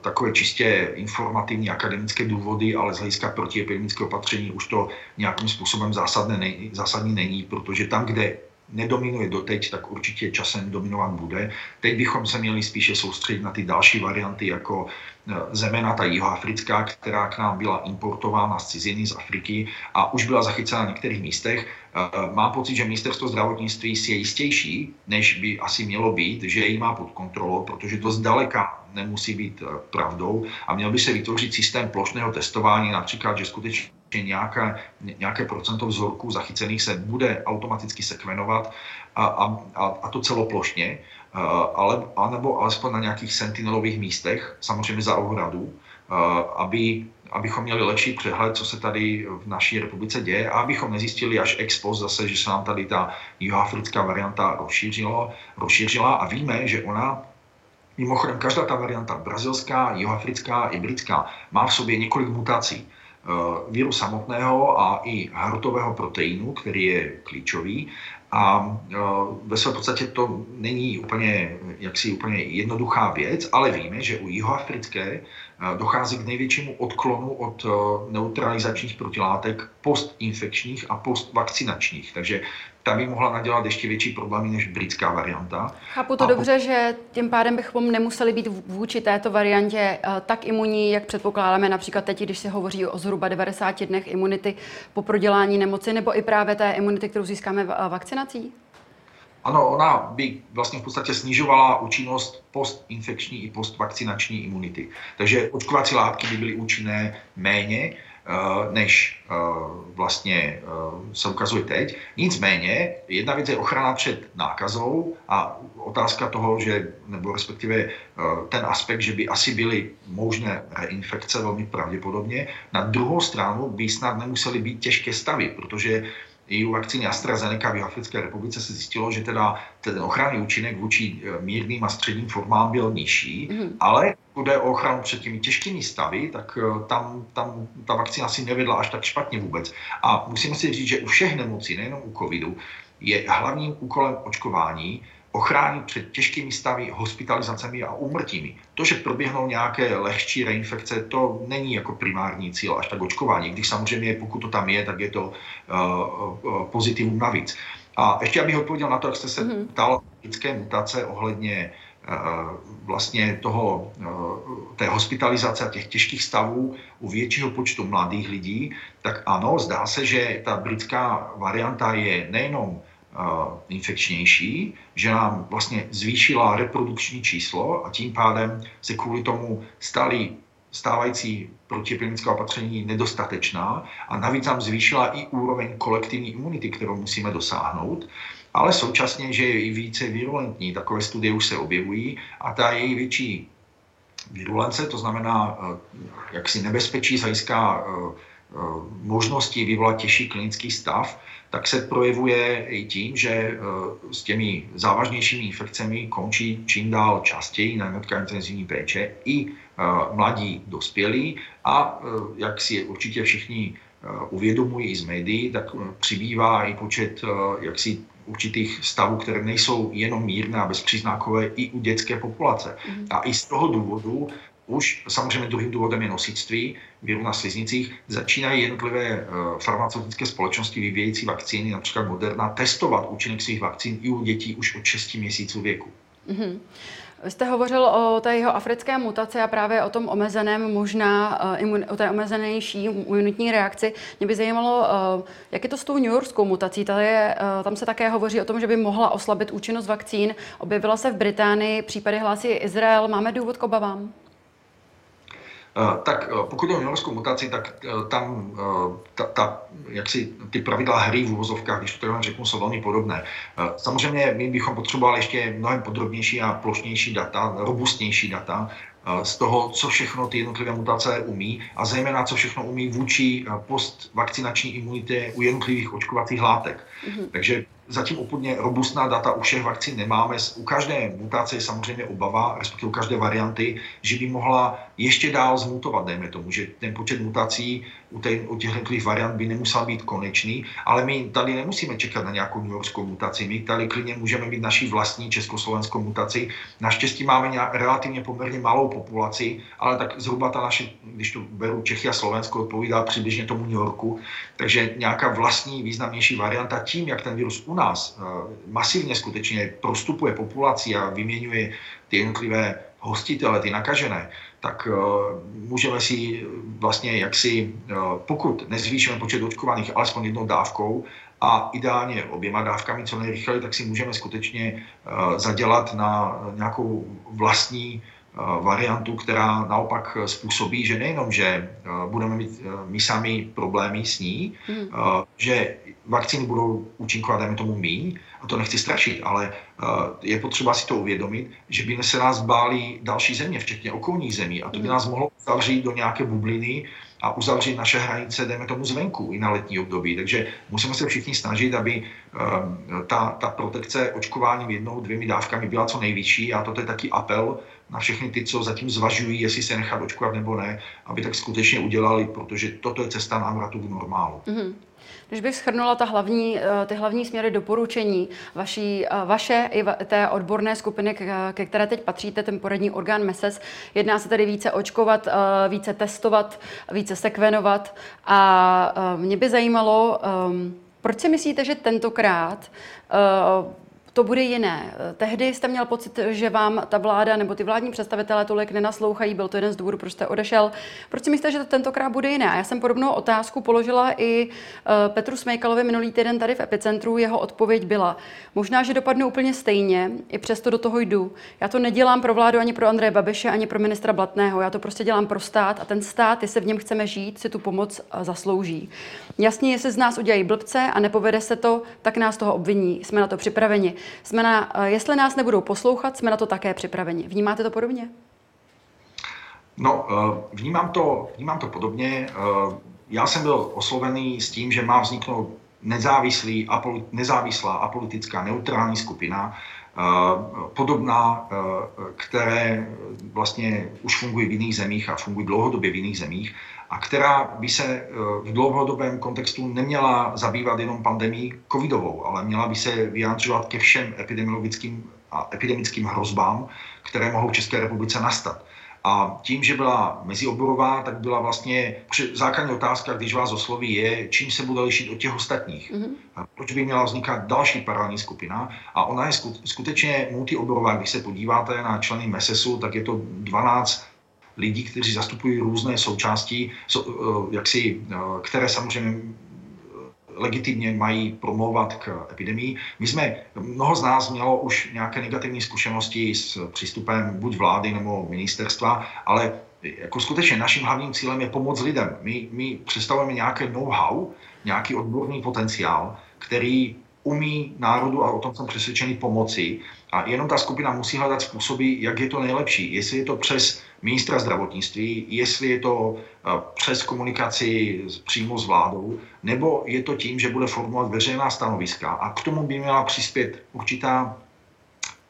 takové čistě informativní akademické důvody, ale z hlediska protiepidemického opatření už to nějakým způsobem zásadné, zásadní není, protože tam, kde nedominuje doteď, tak určitě časem dominovat bude. Teď bychom se měli spíše soustředit na ty další varianty, jako e, zemena ta jihoafrická, která k nám byla importována z ciziny, z Afriky a už byla zachycena na některých místech. E, mám pocit, že ministerstvo zdravotnictví si je jistější, než by asi mělo být, že ji má pod kontrolou, protože to zdaleka nemusí být e, pravdou a měl by se vytvořit systém plošného testování, například, že skutečně že nějaké, nějaké procento vzorků zachycených se bude automaticky sekvenovat a, a, a to celoplošně, ale, anebo alespoň na nějakých sentinelových místech, samozřejmě za ohradu, aby, abychom měli lepší přehled, co se tady v naší republice děje a abychom nezjistili až ex post zase, že se nám tady ta jihoafrická varianta rozšířila, rozšířila a víme, že ona Mimochodem, každá ta varianta, brazilská, jihoafrická i britská, má v sobě několik mutací. Eh, víru samotného a i hrotového proteinu, který je klíčový. A eh, ve své podstatě to není úplně, jaksi úplně jednoduchá věc, ale víme, že u jihoafrické eh, dochází k největšímu odklonu od neutralizačních protilátek postinfekčních a postvakcinačních. Takže ta by mohla nadělat ještě větší problémy než britská varianta. Chápu to a dobře, že tím pádem bychom nemuseli být vůči této variantě eh, tak imunní, jak předpokládáme například teď, když se hovoří o zhruba 90 dnech imunity po prodělání nemoci, nebo i právě té imunity, kterou získáme eh, vakcinací? Ano, ona by vlastně v podstatě snižovala účinnost postinfekční i postvakcinační imunity. Takže očkovací látky by byly účinné méně, než eh, vlastně eh, se ukazuje teď. Nicméně, jedna věc je ochrana před nákazou a otázka toho, že, nebo respektive ten aspekt, že by asi byly možné reinfekce velmi pravděpodobně. Na druhou stranu by snad nemusely být těžké stavy, protože i u vakcíny AstraZeneca v Africké republice se zjistilo, že teda ten ochranný účinek vůči eh, mírným a středním formám byl nižší, mm. ale pokud jde o ochranu před těmi těžkými stavy, tak eh, tam, tam ta vakcína si nevedla až tak špatně vůbec. A musíme si říct, že u všech nemocí, nejenom u covidu, je hlavním úkolem očkování ochránit před těžkými stavy, hospitalizacemi a úmrtími. To, že proběhnou nějaké lehčí reinfekce, to není jako primární cíl až tak očkování. Když samozřejmě, pokud to tam je, tak je to uh, pozitivum navíc. A ještě abych odpověděl na to, jak jste se mm-hmm. ptal lidské mutace ohledně uh, vlastně toho, té hospitalizace a těch těžkých stavů u většího počtu mladých lidí, tak ano, zdá se, že ta britská varianta je nejenom infekčnější, že nám vlastně zvýšila reprodukční číslo a tím pádem se kvůli tomu stali stávající protiepidemická opatření nedostatečná a navíc nám zvýšila i úroveň kolektivní imunity, kterou musíme dosáhnout, ale současně, že je i více virulentní. Takové studie už se objevují a ta její větší virulence, to znamená eh, jaksi nebezpečí z hlediska eh, eh, možnosti vyvolat těžší klinický stav, tak se projevuje i tím, že eh, s těmi závažnějšími infekcemi končí čím dál častěji na jednotka intenzivní péče i eh, mladí dospělí a eh, jak si určitě všichni uvědomují i z médií, tak přibývá i počet jaksi určitých stavů, které nejsou jenom mírné a bezpříznakové i u dětské populace. Mm. A i z toho důvodu už samozřejmě druhým důvodem je nosictví viru na sliznicích. Začínají jednotlivé uh, farmaceutické společnosti vyvíjející vakcíny, například Moderna, testovat účinek svých vakcín i u dětí už od 6 měsíců věku. Mm-hmm. Vy jste hovořil o té jeho africké mutaci a právě o tom omezeném, možná uh, o té omezenější imunitní reakci. Mě by zajímalo, uh, jak je to s tou New Yorkskou mutací. Tady je, tam se také hovoří o tom, že by mohla oslabit účinnost vakcín. Objevila se v Británii, případy hlásí Izrael. Máme důvod k obavám? Eh, tak eh, pokud je o minorskou mutaci, tak eh, tam ta, ta, jak si ty pravidla hry v úvozovkách, když to tak řeknu, jsou velmi podobné. Samozřejmě my bychom potřebovali ještě mnohem podrobnější a plošnější data, robustnější data, z toho, co všechno ty jednotlivé mutace umí a zejména, co všechno umí vůči postvakcinační imunitě u jednotlivých očkovacích látek. Mm-hmm. Takže zatím úplně robustná data u všech vakcín nemáme. U každé mutace je samozřejmě obava, respektive u každé varianty, že by mohla ještě dál zmutovat, dejme tomu, že ten počet mutací u, u těch jednotlivých variant by nemusel být konečný, ale my tady nemusíme čekat na nějakou New Yorkskou mutaci. My tady klidně můžeme mít naší vlastní československou mutaci. Naštěstí máme nějak, relativně poměrně malou populaci, ale tak zhruba ta naše, když to beru Čechy a Slovensko, odpovídá přibližně tomu New Yorku. Takže nějaká vlastní významnější varianta tím, jak ten virus u nás uh, masivně skutečně prostupuje populaci a vyměňuje ty jednotlivé hostitele, ty nakažené, tak uh, můžeme si vlastně jaksi, pokud nezvýšíme počet očkovaných alespoň jednou dávkou a ideálně oběma dávkami co nejrychleji, tak si můžeme skutečně zadělat na nějakou vlastní variantu, která naopak způsobí, že nejenom, že budeme mít my sami problémy s ní, hmm. že vakcíny budou účinkovat, dejme tomu míň, a to nechci strašit, ale je potřeba si to uvědomit, že by se nás báli další země, včetně okolních zemí, a to by hmm. nás mohlo zavřít do nějaké bubliny, a uzavřít naše hranice, dejme tomu zvenku i na letní období. Takže musíme se všichni snažit, aby ta, ta protekce očkováním jednou, dvěmi dávkami byla co nejvyšší a toto je taky apel na všechny ty, co zatím zvažují, jestli se nechat očkovat nebo ne, aby tak skutečně udělali, protože toto je cesta návratu k normálu. Mm-hmm. Když bych schrnula ta hlavní, eh, ty hlavní směry doporučení vaší, eh, vaše i té odborné skupiny, ke které teď patříte, ten poradní orgán MESES, jedná se tedy více očkovat, eh, více testovat, více sekvenovat. A mě by zajímalo, proč si myslíte, že tentokrát to bude jiné. Tehdy jste měl pocit, že vám ta vláda nebo ty vládní představitelé tolik nenaslouchají, byl to jeden z důvodů, proč jste odešel. Proč si myslíte, že to tentokrát bude jiné? A já jsem podobnou otázku položila i eh, Petru Smejkalovi minulý týden tady v Epicentru. Jeho odpověď byla, možná, že dopadne úplně stejně, i přesto do toho jdu. Já to nedělám pro vládu ani pro Andreje Babiše, ani pro ministra Blatného. Já to prostě dělám pro stát a ten stát, jestli v něm chceme žít, si tu pomoc eh, zaslouží. Jasně, jestli z nás udělají blbce a nepovede se to, tak nás toho obviní. Jsme na to připraveni. Jsme na, eh, jestli nás nebudou poslouchat, jsme na to také připraveni. Vnímáte to podobně? No, eh, vnímám to, vnímám to podobně. Eh, já jsem byl oslovený s tím, že má vzniknout nezávislý, nezávislá apolitická neutrální skupina, podobná, které vlastně už fungují v jiných zemích a fungují dlouhodobě v jiných zemích a která by se eh, v dlouhodobém kontextu neměla zabývat jenom pandemí covidovou, ale měla by se vyjádřovat ke všem epidemiologickým a epidemickým hrozbám, které mohou v České republice nastat. A tím, že byla mezioborová, tak byla vlastně základní otázka, když vás osloví, je, čím se bude lišit od těch ostatních. Mm-hmm. Proč by měla vznikat další paralelní skupina? A ona je skutečně multioborová. Když se podíváte na členy MESESu, tak je to 12 lidí, kteří zastupují různé součásti, eh, jaksi, eh, které samozřejmě legitimně mají promlouvat k epidemii. My jsme, mnoho z nás mělo už nějaké negativní zkušenosti s přístupem buď vlády nebo ministerstva, ale jako skutečně naším hlavním cílem je pomoct lidem. My, my představujeme nějaké know-how, nějaký odborný potenciál, který umí národu, a o tom jsem přesvědčený, pomoci. A jenom ta skupina musí hledat způsoby, jak je to nejlepší. Jestli je to přes ministra zdravotnictví, jestli je to eh, přes komunikaci přímo s vládou, nebo je to tím, že bude formulovat veřejná stanoviska. A k tomu by měla přispět určitá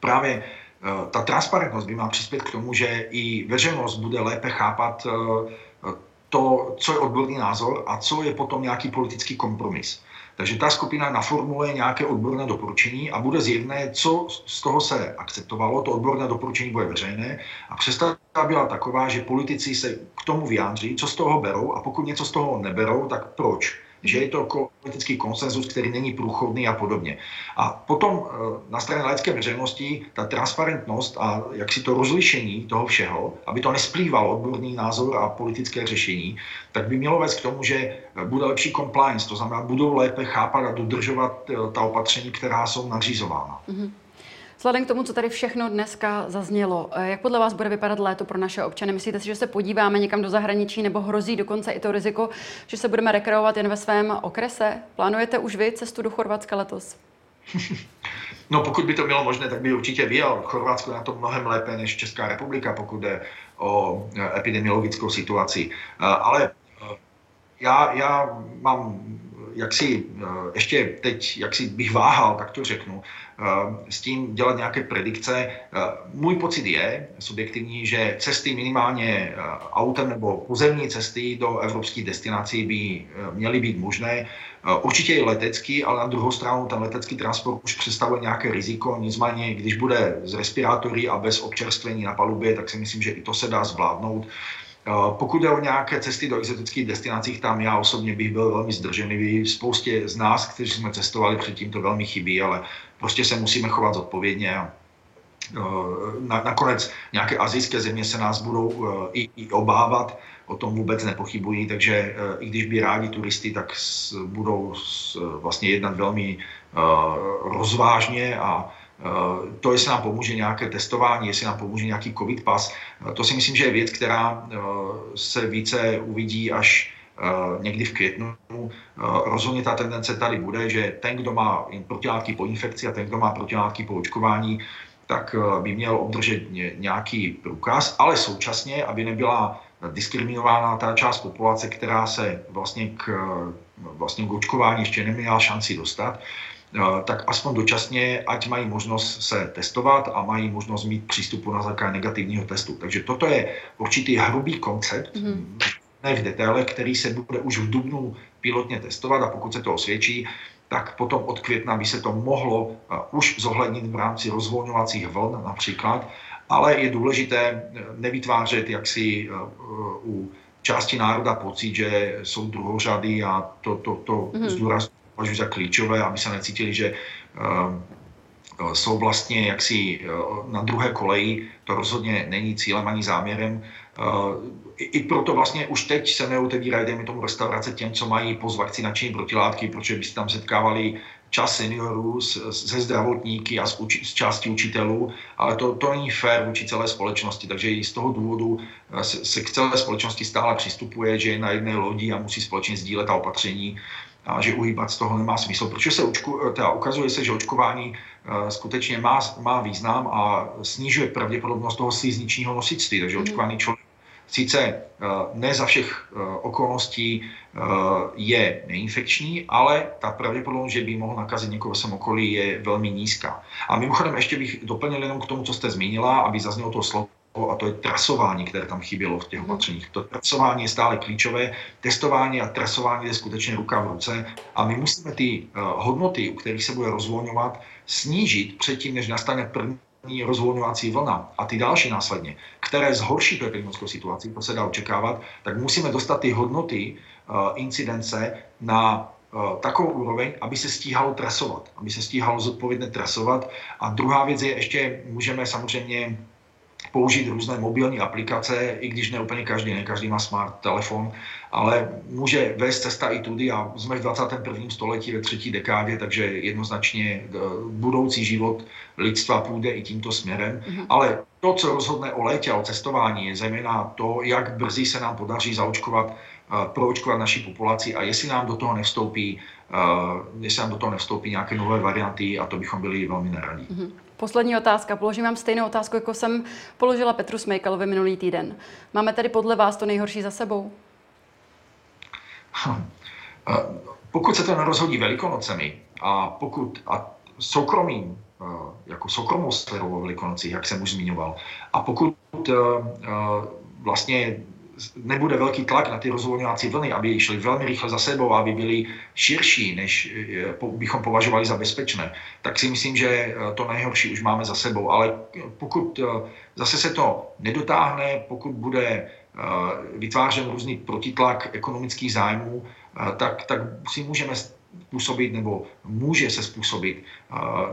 právě eh, ta transparentnost by měla přispět k tomu, že i veřejnost bude lépe chápat eh, to, co je odborný názor a co je potom nějaký politický kompromis. Takže ta skupina naformuluje nějaké odborné doporučení a bude zjevné, co z toho se akceptovalo. To odborné doporučení bude veřejné a představa byla taková, že politici se k tomu vyjádří, co z toho berou a pokud něco z toho neberou, tak proč že je to politický konsenzus, který není průchodný a podobně. A potom eh, na straně laické veřejnosti ta transparentnost a jak si to rozlišení toho všeho, aby to nesplýval odborný názor a politické řešení, tak by mělo vést k tomu, že bude lepší compliance, to znamená, budou lépe chápat a dodržovat eh, ta opatření, která jsou nařízována. Mm-hmm. Vzhledem k tomu, co tady všechno dneska zaznělo, eh, jak podle vás bude vypadat léto pro naše občany? Myslíte si, že se podíváme někam do zahraničí nebo hrozí dokonce i to riziko, že se budeme rekreovat jen ve svém okrese? Plánujete už vy cestu do Chorvatska letos? No pokud by to bylo možné, tak by určitě vyjel. Chorvatsko na to mnohem lépe než Česká republika, pokud jde o eh, epidemiologickou situaci. Eh, ale já, já mám jak si ještě teď, jak si bych váhal, tak to řeknu, s tím dělat nějaké predikce. Můj pocit je subjektivní, že cesty minimálně autem nebo pozemní cesty do evropských destinací by měly být možné. Určitě i letecký, ale na druhou stranu ten letecký transport už představuje nějaké riziko, nicméně když bude z respirátory a bez občerstvení na palubě, tak si myslím, že i to se dá zvládnout. Pokud jde o nějaké cesty do exotických destinací, tam já osobně bych byl velmi zdrženlivý. Spoustě z nás, kteří jsme cestovali předtím, to velmi chybí, ale prostě se musíme chovat zodpovědně a na, nakonec nějaké azijské země se nás budou i, i obávat, o tom vůbec nepochybují, takže i když by rádi turisty, tak budou vlastně jednat velmi rozvážně a Eh, to, jestli nám pomůže nějaké testování, jestli nám pomůže nějaký covid pas, eh, to si myslím, že je věc, která eh, se více uvidí až někdy v květnu. Rozhodně ta tendence tady bude, že ten, kdo má protilátky po infekci a ten, kdo má protilátky po očkování, tak by měl obdržet nějaký průkaz, ale současně, aby nebyla diskriminována ta část populace, která se vlastně k, vlastně k očkování ještě neměla šanci dostat, tak aspoň dočasně, ať mají možnost se testovat a mají možnost mít přístupu na základě negativního testu. Takže toto je určitý hrubý koncept, mm. ne v detaile, který se bude už v dubnu pilotně testovat a pokud se to osvědčí, tak potom od května by se to mohlo uh, už zohlednit v rámci rozvolňovacích vln například, ale je důležité uh, nevytvářet jaksi u části národa pocit, že jsou druhořady a to, to, to mm. zdůrazňuji považuji za klíčové, aby se necítili, že ehm, jsou vlastně jaksi e, na druhé koleji. To rozhodně není cílem ani záměrem. E, I proto vlastně už teď se neotevírají, dejme tomu, restaurace těm, co mají postvakcinační protilátky, protože by se tam setkávali čas seniorů se zdravotníky a z, z části učitelů, ale to, to není fér vůči celé společnosti, takže i z toho důvodu se, se k celé společnosti stále přistupuje, že je na jedné lodi a musí společně sdílet ta opatření a že uhýbat z toho nemá smysl. Protože se očku, teda ukazuje se, že očkování uh, skutečně má, má význam a snižuje pravděpodobnost toho slízničního nosictví. Takže mm. očkovaný člověk sice uh, ne za všech uh, okolností je neinfekční, ale ta pravděpodobnost, že by mohl nakazit někoho v svém okolí, je velmi nízká. A mimochodem ještě bych doplnil jenom k tomu, co jste zmínila, aby zaznělo to slovo a to je trasování, které tam chybělo v těch opatřeních. To trasování je stále klíčové, testování a trasování je skutečně ruka v ruce a my musíme ty uh, hodnoty, u kterých se bude rozvolňovat, snížit předtím, než nastane první rozvolňovací vlna a ty další následně, které zhorší tu epidemickou situaci, to se dá očekávat, tak musíme dostat ty hodnoty uh, incidence na uh, takovou úroveň, aby se stíhalo trasovat, aby se stíhalo zodpovědně trasovat. A druhá věc je ještě, můžeme samozřejmě použít různé mobilní aplikace, i když ne úplně každý, ne každý má smart telefon, ale může vést cesta i tudy a jsme v 21. století ve třetí dekádě, takže jednoznačně eh, budoucí život lidstva půjde i tímto směrem. Mm-hmm. Ale to, co rozhodne o létě a o cestování, je zejména to, jak brzy se nám podaří zaočkovat, eh, proočkovat naší populaci a jestli nám do toho nevstoupí, eh, jestli nám do toho nevstoupí nějaké nové varianty a to bychom byli velmi neradí. Mm-hmm. Poslední otázka. Položím vám stejnou otázku, jako jsem položila Petru Smejkalovi minulý týden. Máme tedy podle vás to nejhorší za sebou? Hm. Pokud se to nerozhodí velikonocemi a pokud a soukromým, jako soukromou sférou o velikonocích, jak jsem už zmiňoval, a pokud vlastně nebude velký tlak na ty rozvolňovací vlny, aby šly velmi rychle za sebou, aby byly širší, než bychom považovali za bezpečné, tak si myslím, že eh, to nejhorší už máme za sebou. Ale pokud eh, zase se to nedotáhne, pokud bude eh, vytvářen různý protitlak ekonomických zájmů, tak, tak si můžeme způsobit nebo může se způsobit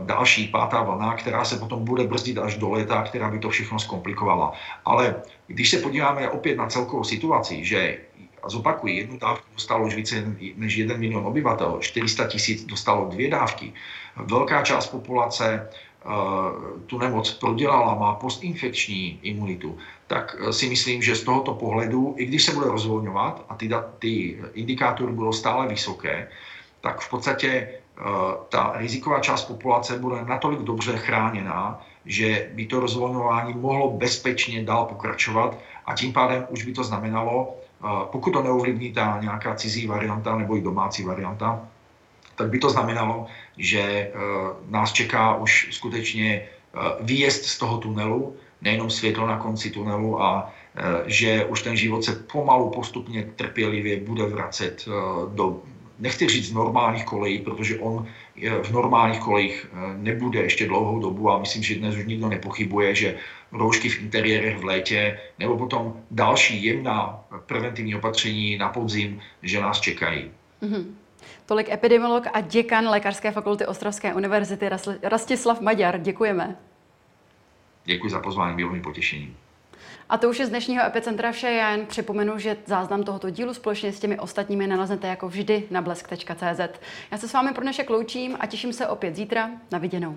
další pátá vlna, která se potom bude brzdit až do léta, která by to všechno zkomplikovala. Ale když se podíváme opět na celkovou situaci, že a zopakuji, jednu dávku dostalo už více než 1 milion obyvatel, 400 tisíc dostalo dvě dávky. Velká část populace tu nemoc prodělala, má postinfekční imunitu, tak si myslím, že z tohoto pohledu, i když se bude rozvolňovat a ty, ty indikátory budou stále vysoké, tak v podstatě eh, ta riziková část populace bude natolik dobře chráněná, že by to rozvolňování mohlo bezpečně dál pokračovat a tím pádem už by to znamenalo, eh, pokud to neovlivní ta nějaká cizí varianta nebo i domácí varianta, tak by to znamenalo, že nás čeká už skutečně výjezd z toho tunelu, nejenom světlo na konci tunelu a že už ten život se pomalu, postupně, trpělivě bude vracet do, nechci říct normálních kolejí, protože on v normálních kolejích nebude ještě dlouhou dobu a myslím, že dnes už nikdo nepochybuje, že roušky v interiérech v létě nebo potom další jemná preventivní opatření na podzim, že nás čekají. Mm-hmm. Tolik epidemiolog a děkan Lékařské fakulty Ostravské univerzity Rastislav Maďar. Děkujeme. Děkuji za pozvání, bylo mi potěšením. A to už je z dnešního Epicentra vše. Já jen připomenu, že záznam tohoto dílu společně s těmi ostatními naleznete jako vždy na blesk.cz. Já se s vámi pro dnešek loučím a těším se opět zítra. Na viděnou.